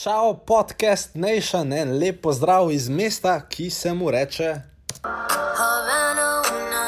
Čau, podcast Nation, en lep pozdrav iz mesta, ki se mu reče. Havana, ooh, na,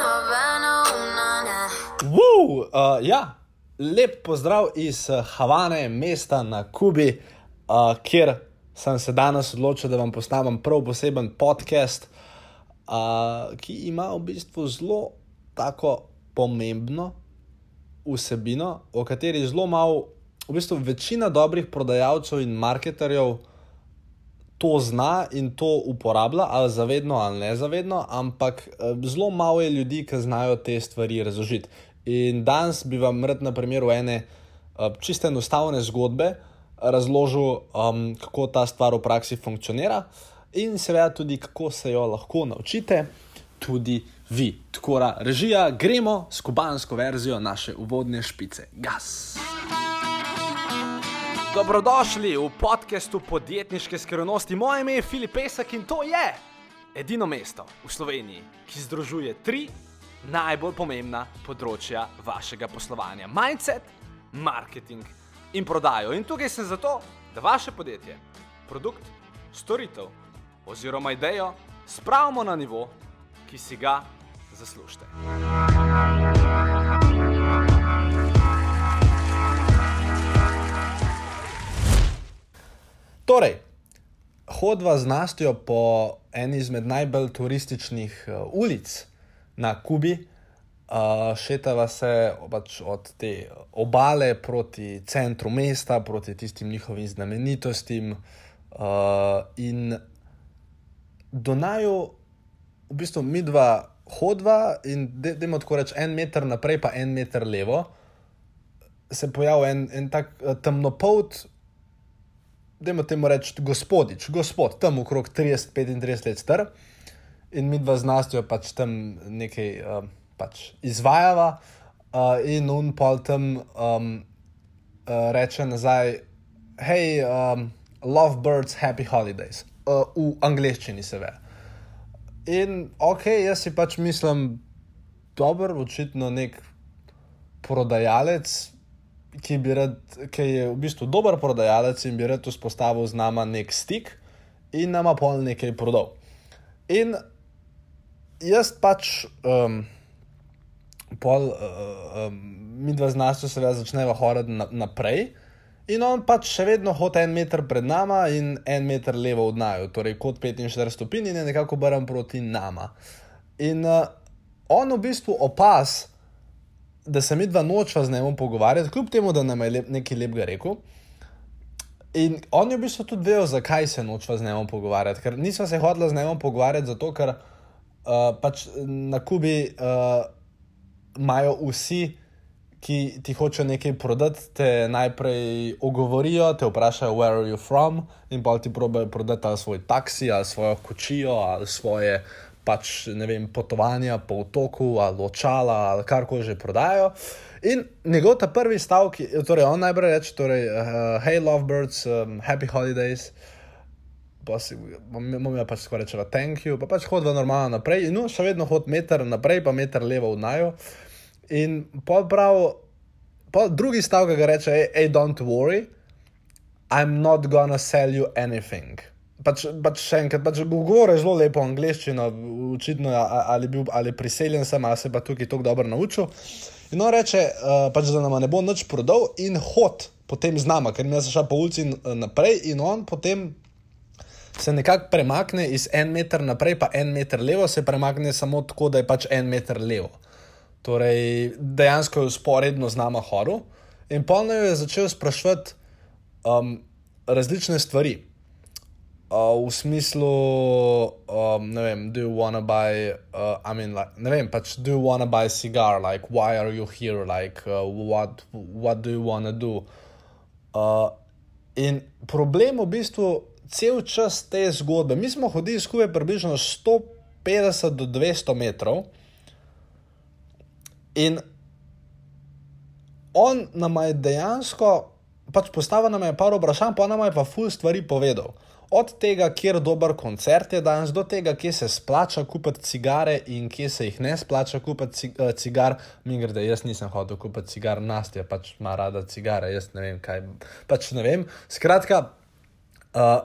Havana, ooh, na, na. Woo, uh, ja, lep pozdrav iz uh, Havane, mesta na Kubi, uh, kjer sem se danes odločil, da vam postavim prav poseben podcast, uh, ki ima v bistvu zelo tako pomembno vsebino, o kateri zelo malo, v bistvu večina dobrih prodajalcev in marketerjev to zna in to uporablja, ali zavedno ali nezavedno, ampak eh, zelo malo je ljudi, ki znajo te stvari razložiti. In danes bi vam rad na primeru ene eh, čiste enostavne zgodbe razložil, um, kako ta stvar v praksi funkcionira, in seveda tudi, kako se jo lahko naučite, tudi vi. Tako da, režija, gremo s kubansko verzijo naše uvodne špice. Gas! Dobrodošli v podkastu podjetniške skrivnosti. Moje ime je Filip Pesek in to je edino mesto v Sloveniji, ki združuje tri najbolj pomembna področja vašega poslovanja: mindset, marketing in prodajo. In tukaj sem zato, da vaše podjetje, produkt, storitev oziroma idejo spravimo na nivo, ki si ga zaslužite. Torej, hodva z Nastjo po eni izmed najbolj turističnih uh, ulic na Kubi, uh, šetava se pač od te obale proti centru mesta, proti tistim njihovim znamenitostim. Uh, in do naju, v bistvu, mi dva hodva in dajmo tako reči, en meter naprej, pa en meter levo, se pojavi en, en tak uh, temnopolt da temu reči gospodič, gospod, tam okrog 30-35 let star. In mi dva z nastjo pač tam nekaj uh, pač izvajava, uh, in un pol tam um, uh, reče nazaj, hej, um, love birds, happy holidays, uh, v angleščini se ve. In ok, jaz si pač mislim, dober, očitno nek prodajalec, ki, rad, ki je v bistvu dober prodajalec in bi rad vzpostavil z nama nek stik in nama pol nekaj prodal. In jaz pač, um, pol, uh, um, mi dva z nas, seveda, začneva hoditi na, naprej. In on pač še vedno hodi en meter pred nami in en meter levo od naju, torej kot 45 stopinj in je nekako obrnjen proti nama. In uh, on v bistvu opaz, da se mi dva nočva z njim pogovarjati, kljub temu, da nam je lep, nekaj lepega rekel. In on je v bistvu tudi vedel, zakaj se nočva z njim pogovarjati. Ker nisva se hodila z njim pogovarjati, zato ker uh, pač na Kubi uh, imajo vsi, ki ti hočejo nekaj prodati, te najprej ogovorijo, te vprašajo, where are you from, in pa ti probejo prodati ali svoj taksi, ali svojo kočijo, ali svoje pač, vem, potovanja po otoku, ali očala, ali karkoli že prodajo. In njegov ta prvi stavek, torej on najprej reče: torej, uh, Hey, lovebirds, um, happy holidays. Pa si bomo ja pač skoraj rečeli, thank you, pa pač hodva normalno naprej. In no, še vedno hod meter naprej, pa meter levo v naju. In pol prav, pol drugi stavek ga reče: Hey, don't worry, I'm not gonna sell you anything pač, pač še enkrat, pač govori zelo lepo angliščino, očitno ali, bil, ali priseljen sem, ali se pa tukaj tako dobro naučil. In on reče, uh, pač, da nam ne bo nič prodal in hod potem z nama, ker mi se šel po ulici naprej in on potem. Se nekako premakne iz en meter naprej, pa en meter levo, se premakne samo tako, da je pač en meter levo. Torej, dejansko je usporedno z nama horil in polno je začel sprašovati um, različne stvari. Uh, v smislu, um, ne vem, do you wanna buy, uh, I mean, like, ne vem, pač, do you wanna buy a cigar, like, why are you here, like, uh, what, what do you wanna do? Uh, in problem v bistvu cel čas te zgodbe, mi smo hodili skupaj približno 150 do 200 metrov in on nam je dejansko, pač postavil nam je par vprašanj, pa nam je pa ful stvari povedal Od tega, kjer dober koncert je danes, do tega, kje se splača kupiti cigare in kje se jih ne splača kupiti ci- eh, cigar. Mi gre, da jaz nisem hotel kupiti cigar, Nastja pač ima rada cigare, jaz ne vem kaj. Pač ne vem. Skratka, uh,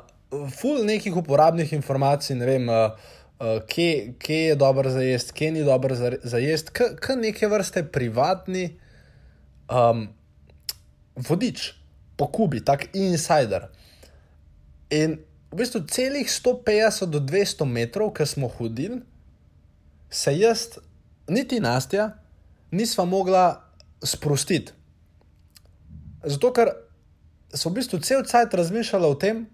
ful nekih uporabnih informacij, ne vem, uh, uh, kje, kje je dobro za jesti, kje ni dobro za, za jesti, k neke vrste privatni um, vodič po Kubi, tak insider. In v bistvu celih 150 do 200 metrov, ki smo hodili, se jaz, niti Nastja, nisva mogla sprostiti. Zato, ker so v bistvu cel cajt razmišljala o tem,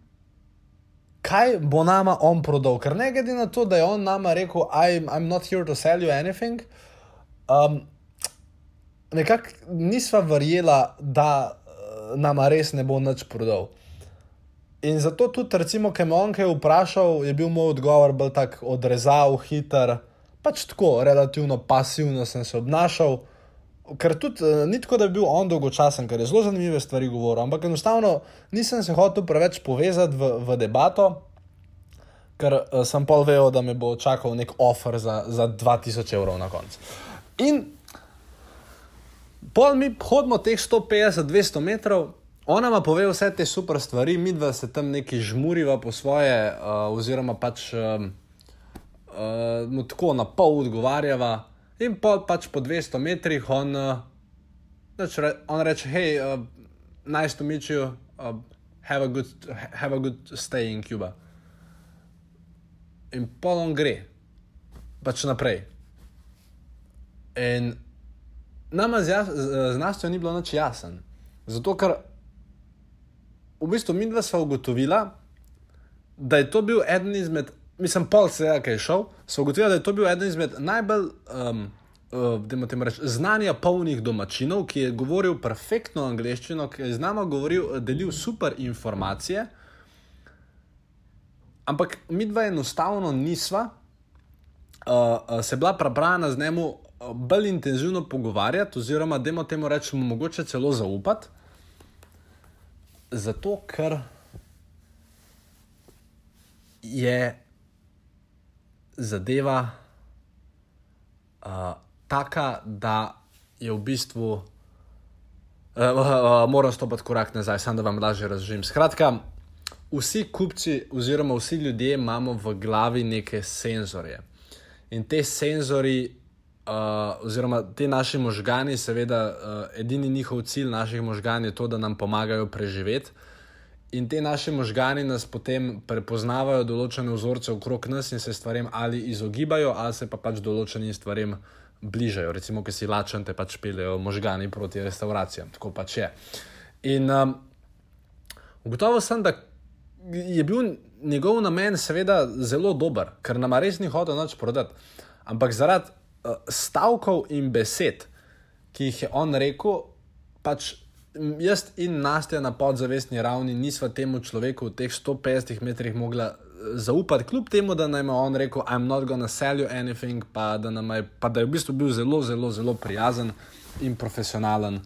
kaj bo nama on prodal. Ker ne glede na to, da je on nama rekel, I'm, I'm not here to sell you anything, um, nekako nisva verjela, da uh, nama res ne bo nič prodal. In zato tudi, recimo, ki me on kaj vprašal, je bil moj odgovor bolj tak odrezav, hiter, pač tako, relativno pasivno sem se obnašal. Ker tudi uh, ni tako, da je bil on dolgočasen, ker je zelo zanimive stvari govoril, ampak enostavno nisem se hotel preveč povezati v, v debato, ker uh, sem pol vejo, da me bo čakal nek offer za, za 2000 evrov na koncu. In pol mi hodimo teh 150-200 metrov, ona ma pove vse te super stvari, mi dva se tam neki žmuriva po svoje, uh, oziroma pač um, uh, mu tako na pol odgovarjava. In pol pač po 200 metrih on, uh, on reče: hej, uh, nice to meet you, uh, have, a good, have a good stay in Cuba. In pol on gre, pač naprej. In nama z, jas, z Nastjo ni bilo nič jasen. Zato, ker v bistvu mi dva sva ugotovila, da je to bil eden izmed, mislim, pol se je kaj šel, sva ugotovila, da je to bil eden izmed najbolj, um, uh, da reč, znanja polnih domačinov, ki je govoril perfektno angliščino, ki je z nama govoril, delil super informacije. Ampak mi dva enostavno nisva uh, uh, se bila prebrana z njemu uh, bolj intenzivno pogovarjati, oziroma da temu rečemo, mogoče celo zaupati. Zato, ker je zadeva uh, taka, da je v bistvu. Uh, uh, uh, moram stopiti korak nazaj, samo da vam lažje razložim. Skratka, vsi kupci, oziroma vsi ljudje imamo v glavi neke senzorje. In te senzori, uh, oziroma ti naši možgani, seveda, uh, edini njihov cilj naših možganov je to, da nam pomagajo preživeti. In te naše možgani nas potem prepoznavajo določene vzorce okrog nas in se stvarem ali izogibajo, ali se pa pač določenim stvarem bližajo. Recimo, ki si lačen, te pač peljejo možgani proti restauracijam. Tako pač je. In um, ugotovil sem, da je bil njegov namen, seveda, zelo dober, ker nam res ni hotel nič prodati. Ampak zaradi uh, stavkov in besed, ki jih je on rekel, pač jaz in Nastja na podzavestni ravni nisva temu človeku v teh 150 metrih mogla zaupati, kljub temu, da nam je on rekel: I'm not gonna sell you anything, pa da, je, pa da je v bistvu bil zelo, zelo, zelo prijazen in profesionalen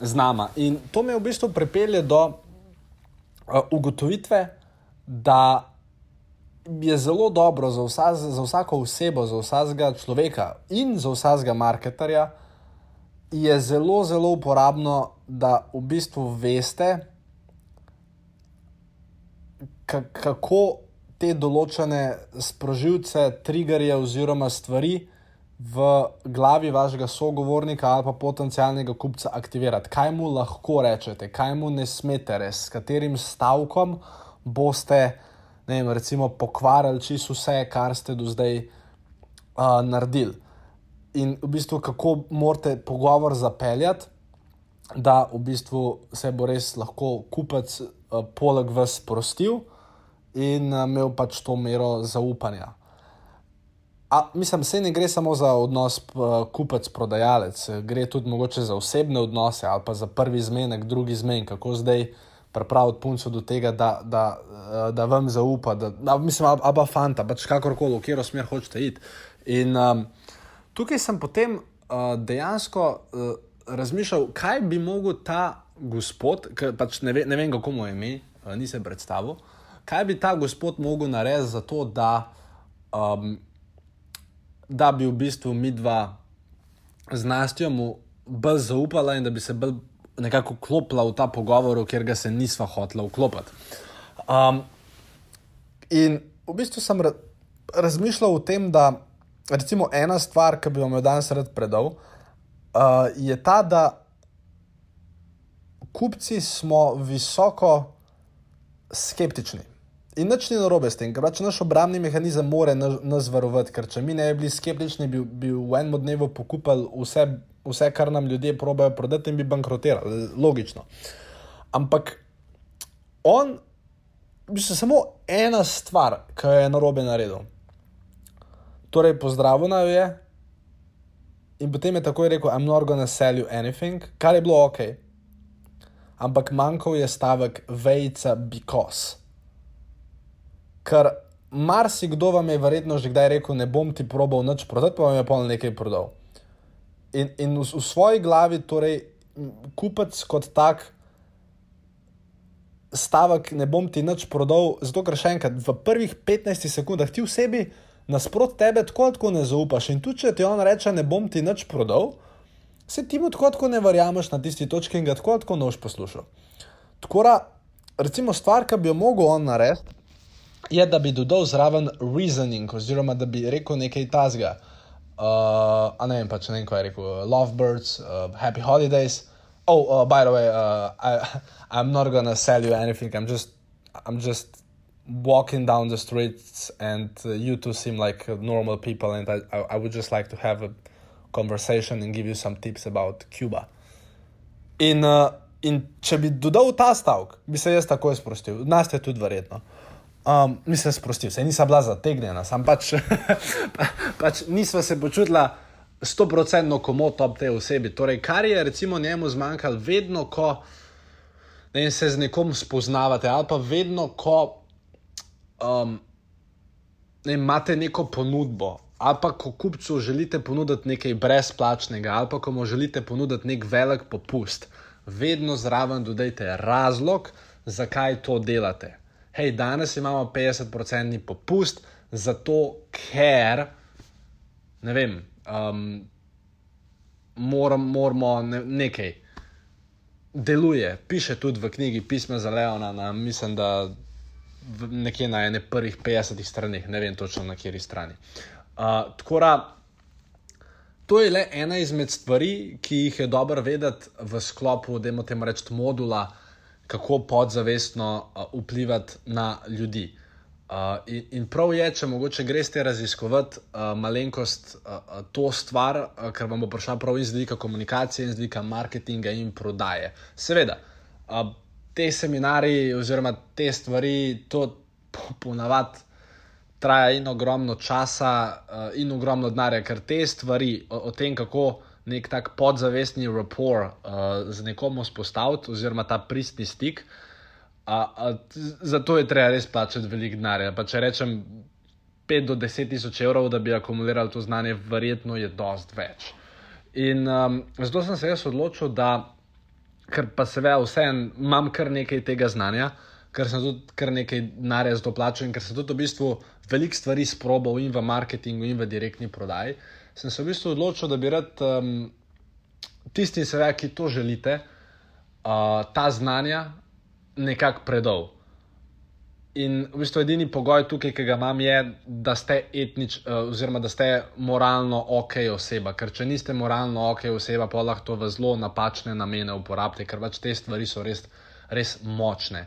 z nama. In to me v bistvu pripelje do uh, ugotovitve, da je zelo dobro za, vsa, za vsako osebo, za vsakega človeka in za vsakega marketerja, je zelo, zelo uporabno, da v bistvu veste, kako te določene sprožilce, triggerje oziroma stvari v glavi vašega sogovornika ali pa potencialnega kupca aktivirati. Kaj mu lahko rečete, kaj mu ne smete res, s katerim stavkom boste, ne vem, recimo pokvarili čisto vse, kar ste do zdaj uh, naredili. In v bistvu, kako morate pogovor zapeljati, da v bistvu se bo res lahko kupec uh, poleg vas sprostil in uh, imel pač to mero zaupanja. A, mislim, se ne gre samo za odnos uh, kupec-prodajalec, gre tudi mogoče za osebne odnose ali pa za prvi zmenek, drugi zmenek, kako zdaj pripraviti punco do tega, da, da, da vam zaupa, da, da mislim, aba fanta, pač kakorkoli, v katero smer hočete iti. In um, tukaj sem potem uh, dejansko uh, razmišljal, kaj bi mogel ta gospod, ker pač ne, ve, ne vem, kako mu je ime, uh, nisem predstavil, kaj bi ta gospod mogel narediti za to, da, um, da bi v bistvu mi dva z Nastjo mu bolj zaupala in da bi se bolj nekako klopila v ta pogovor, ker ga se nisva hotela vklopiti. Um, in v bistvu sem ra razmišljal o tem, da recimo ena stvar, ki bi vam jo danes rad predal, uh, je ta, da kupci smo visoko skeptični. In nič ni narobe s tem, ker pač naš obrambni mehanizem more nas varovati, ker če mi ne bi bili skeptični, bi, bi v enem dnevu pokupili vse, vse, kar nam ljudje probejo prodati in bi bankrotirali. Logično. Ampak on, se samo ena stvar, ki jo je narobe naredil. Torej, pozdravil naj je in potem je takoj rekel: I'm not gonna sell you anything, kar je bilo ok. Ampak manjkal je stavek vejca because. Ker marsikdo vam je verjetno že kdaj rekel, ne bom ti probal nič prodati, pa vam je polno nekaj prodal. In, in v, v svoji glavi, torej, kupec kot tak stavek, ne bom ti nič prodal, zato ker še enkrat v prvih 15 sekundah ti v sebi nasprot tebe tako, tako ne zaupaš. In tudi če ti on reče, ne bom ti nič prodal, se ti mu tako, tako ne verjameš na tisti točki in ga tako, tako noš poslušal. Tako da, recimo, stvar, ki bi jo mogel on narediti je, da bi dodal zraven reasoning, oziroma da bi rekel nekaj tasga. Uh, a ne vem, pač ne vem, kaj je rekel. Uh, Lovebirds, uh, Happy Holidays. Oh, uh, by the way, uh, I, I'm not gonna sell you anything. I'm just, I'm just walking down the streets, and uh, you two seem like uh, normal people, and I, I, I would just like to have a conversation and give you some tips about Cuba. In, uh, in če bi dodal ta stavek, bi se jaz takoj sprostil. Nas je tudi verjetno. Um, nisem se sprostil, se nisem bila zategnjena, sam pač, pa, pač nisva se počutila stoprocentno komot ob tej osebi. Torej, kar je recimo njemu zmanjkalo, vedno ko ne, se z nekom spoznavate, ali pa vedno ko um, ne, imate neko ponudbo, ali pa ko kupcu želite ponuditi nekaj brezplačnega, ali pa ko mu želite ponuditi nek velik popust, vedno zraven dodajte razlog, zakaj to delate hej, danes imamo 50-odstotni popust, zato ker, ne vem, um, moram, moramo ne, nekaj. Deluje, piše tudi v knjigi Pisma za Leona, na, mislim, da nekje na ene prvih 50 straneh, ne vem točno na kateri strani. Uh, tako da, to je le ena izmed stvari, ki jih je dobro vedeti v sklopu, da imamo reči, modula, kako podzavestno uh, vplivati na ljudi. Uh, in, in prav je, če mogoče greš te raziskovati uh, malenkost uh, to stvar, uh, ker vam bo prišla prav iz vidika komunikacije, iz vidika marketinga in prodaje. Seveda, uh, te seminarije oziroma te stvari, to ponavadi traja in ogromno časa uh, in ogromno denarja, ker te stvari o, o tem, kako nek tak podzavestni rapport uh, z nekom vzpostaviti, oziroma ta pristni stik. Uh, uh, zato je treba res plačati veliko denarja. Pa če rečem 5 do 10 tisoč evrov, da bi akumulirali to znanje, verjetno je dost več. In um, zato sem se jaz odločil, da, ker pa seveda vseeno imam kar nekaj tega znanja, ker sem tudi kar nekaj to plačal in ker sem tudi v bistvu veliko stvari sprobal in v marketingu in v direktni prodaji sem se v bistvu odločil, da bi rad um, tistim, seveda, ki to želite, uh, ta znanja nekako predal. In v bistvu edini pogoj tukaj, ki ga imam, je, da ste etnič, uh, oziroma da ste moralno ok oseba. Ker če niste moralno ok oseba, pa lahko to v zelo napačne namene uporabite, ker pač te stvari so res, res močne.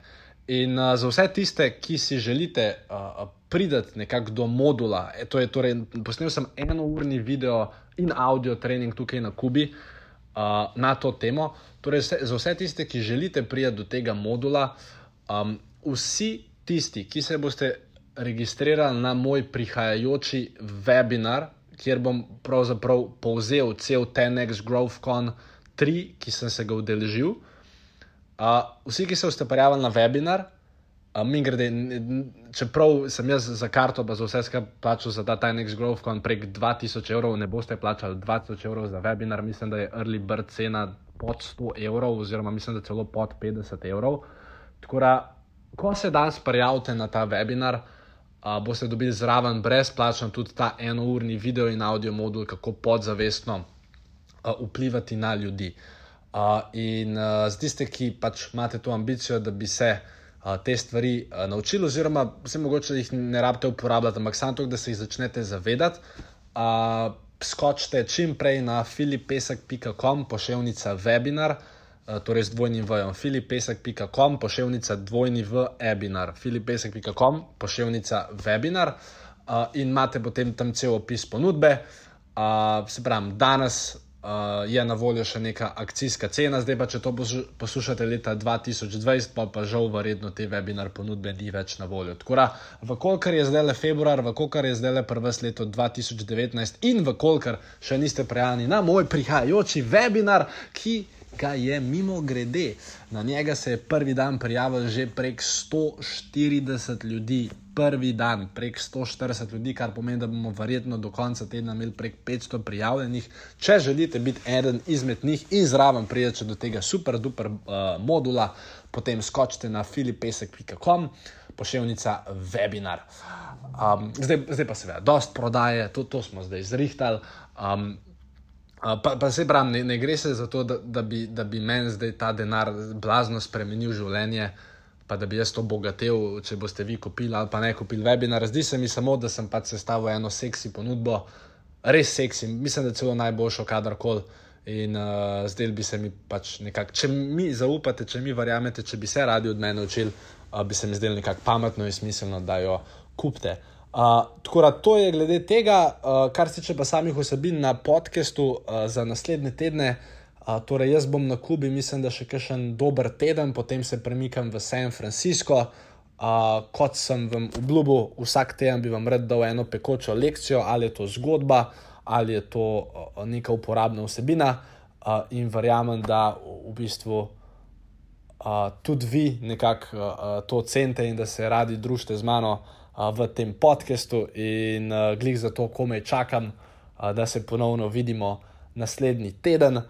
In uh, za vse tiste, ki si želite uh, priti nekako do modula, e, to je torej, posnel sem enourni video in audio trening tukaj na Kubi uh, na to temo. Torej, za vse tiste, ki želite priti do tega modula, um, vsi tisti, ki se boste registrirali na moj prihajajoči webinar, kjer bom pravzaprav povzel cel Tenex GrowthCon 3, ki sem se ga udeležil. Uh, vsi, ki se boste prijavili na webinar, uh, mi grede, čeprav sem jaz za karto, pa za vse skupaj plačal za ta Tinex Growth, ko prek 2000 evrov ne boste plačali 2000 evrov za webinar, mislim, da je early bird cena pod 100 evrov, oziroma mislim, da celo pod 50 evrov. Tako da ko se danes prijavite na ta webinar, uh, boste dobili zraven brezplačno tudi ta enourni video in audio modul, kako podzavestno uh, vplivati na ljudi. Uh, in uh, za tiste, ki pač imate to ambicijo, da bi se uh, te stvari uh, naučili, oziroma se mogoče jih ne rabite uporabljati, ampak samo to, da se jih začnete zavedati. Uh, skočite čim prej na filipesek.com, pošiljka webinar. Eh, torej z dvojnim vojom, filipesek.com, pošiljka dvojni v webinar, filipesek.com, pošiljka webinar uh, in imate potem tam cel opis ponudbe. Uh, se pravi, danes uh, je na voljo še neka akcijska cena, zdaj pa če to poslušate leta 2020, pa pa žal verjetno te webinar ponudbe ni več na voljo. Tako da, vkolikor je zdaj le februar, vkolikor je zdaj le prvs leto 2019 in vkolikor še niste prijavljeni na moj prihajajoči webinar, ki ga je mimo grede. Na njega se je prvi dan prijavil že prek 140 ljudi, prvi dan prek 140 ljudi, kar pomeni, da bomo verjetno do konca tedna imeli prek 500 prijavljenih. Če želite biti eden izmed njih in zraven prijeti do tega super duper uh, modula, potem skočite na filipesek.com. Pošiljka webinar. Um, zdaj, zdaj pa seveda, dost prodaje, to, to smo zdaj zrihtali. Um, Pa, pa se pravi, ne, ne gre se za to, da, da bi, bi meni zdaj ta denar blazno spremenil življenje, pa da bi jaz to bogatel, če boste vi kupili ali pa ne kupili webinar. Zdi se mi samo, da sem pač sestavil eno seksi ponudbo, res seksi, mislim, da celo najboljšo kadarkoli. In uh, zdaj bi se mi pač nekako, če mi zaupate, če mi verjamete, če bi se radi od mene učili, uh, bi se mi zdelo nekako pametno in smiselno, da jo kupite. Uh, tako da to je glede tega, uh, kar se tiče pa samih osebin na podkastu uh, za naslednje tedne. Uh, torej, jaz bom na Kubi, mislim, da še kakšen dober teden, potem se premikam v San Francisco. Uh, kot sem vam obljubil, vsak teden bi vam rad dal eno pekočo lekcijo, ali je to zgodba, ali je to uh, neka uporabna vsebina. Uh, in verjamem, da v, bistvu uh, tudi vi nekako uh, to cenite in da se radi družite z mano v tem podkastu in uh, glih za to, komaj čakam, uh, da se ponovno vidimo naslednji teden. Uh,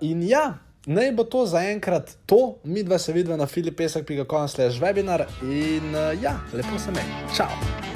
in ja, naj bo to za enkrat to, mi dva se vidva na filipesek.com/webinar in uh, ja, lepo se me, čau!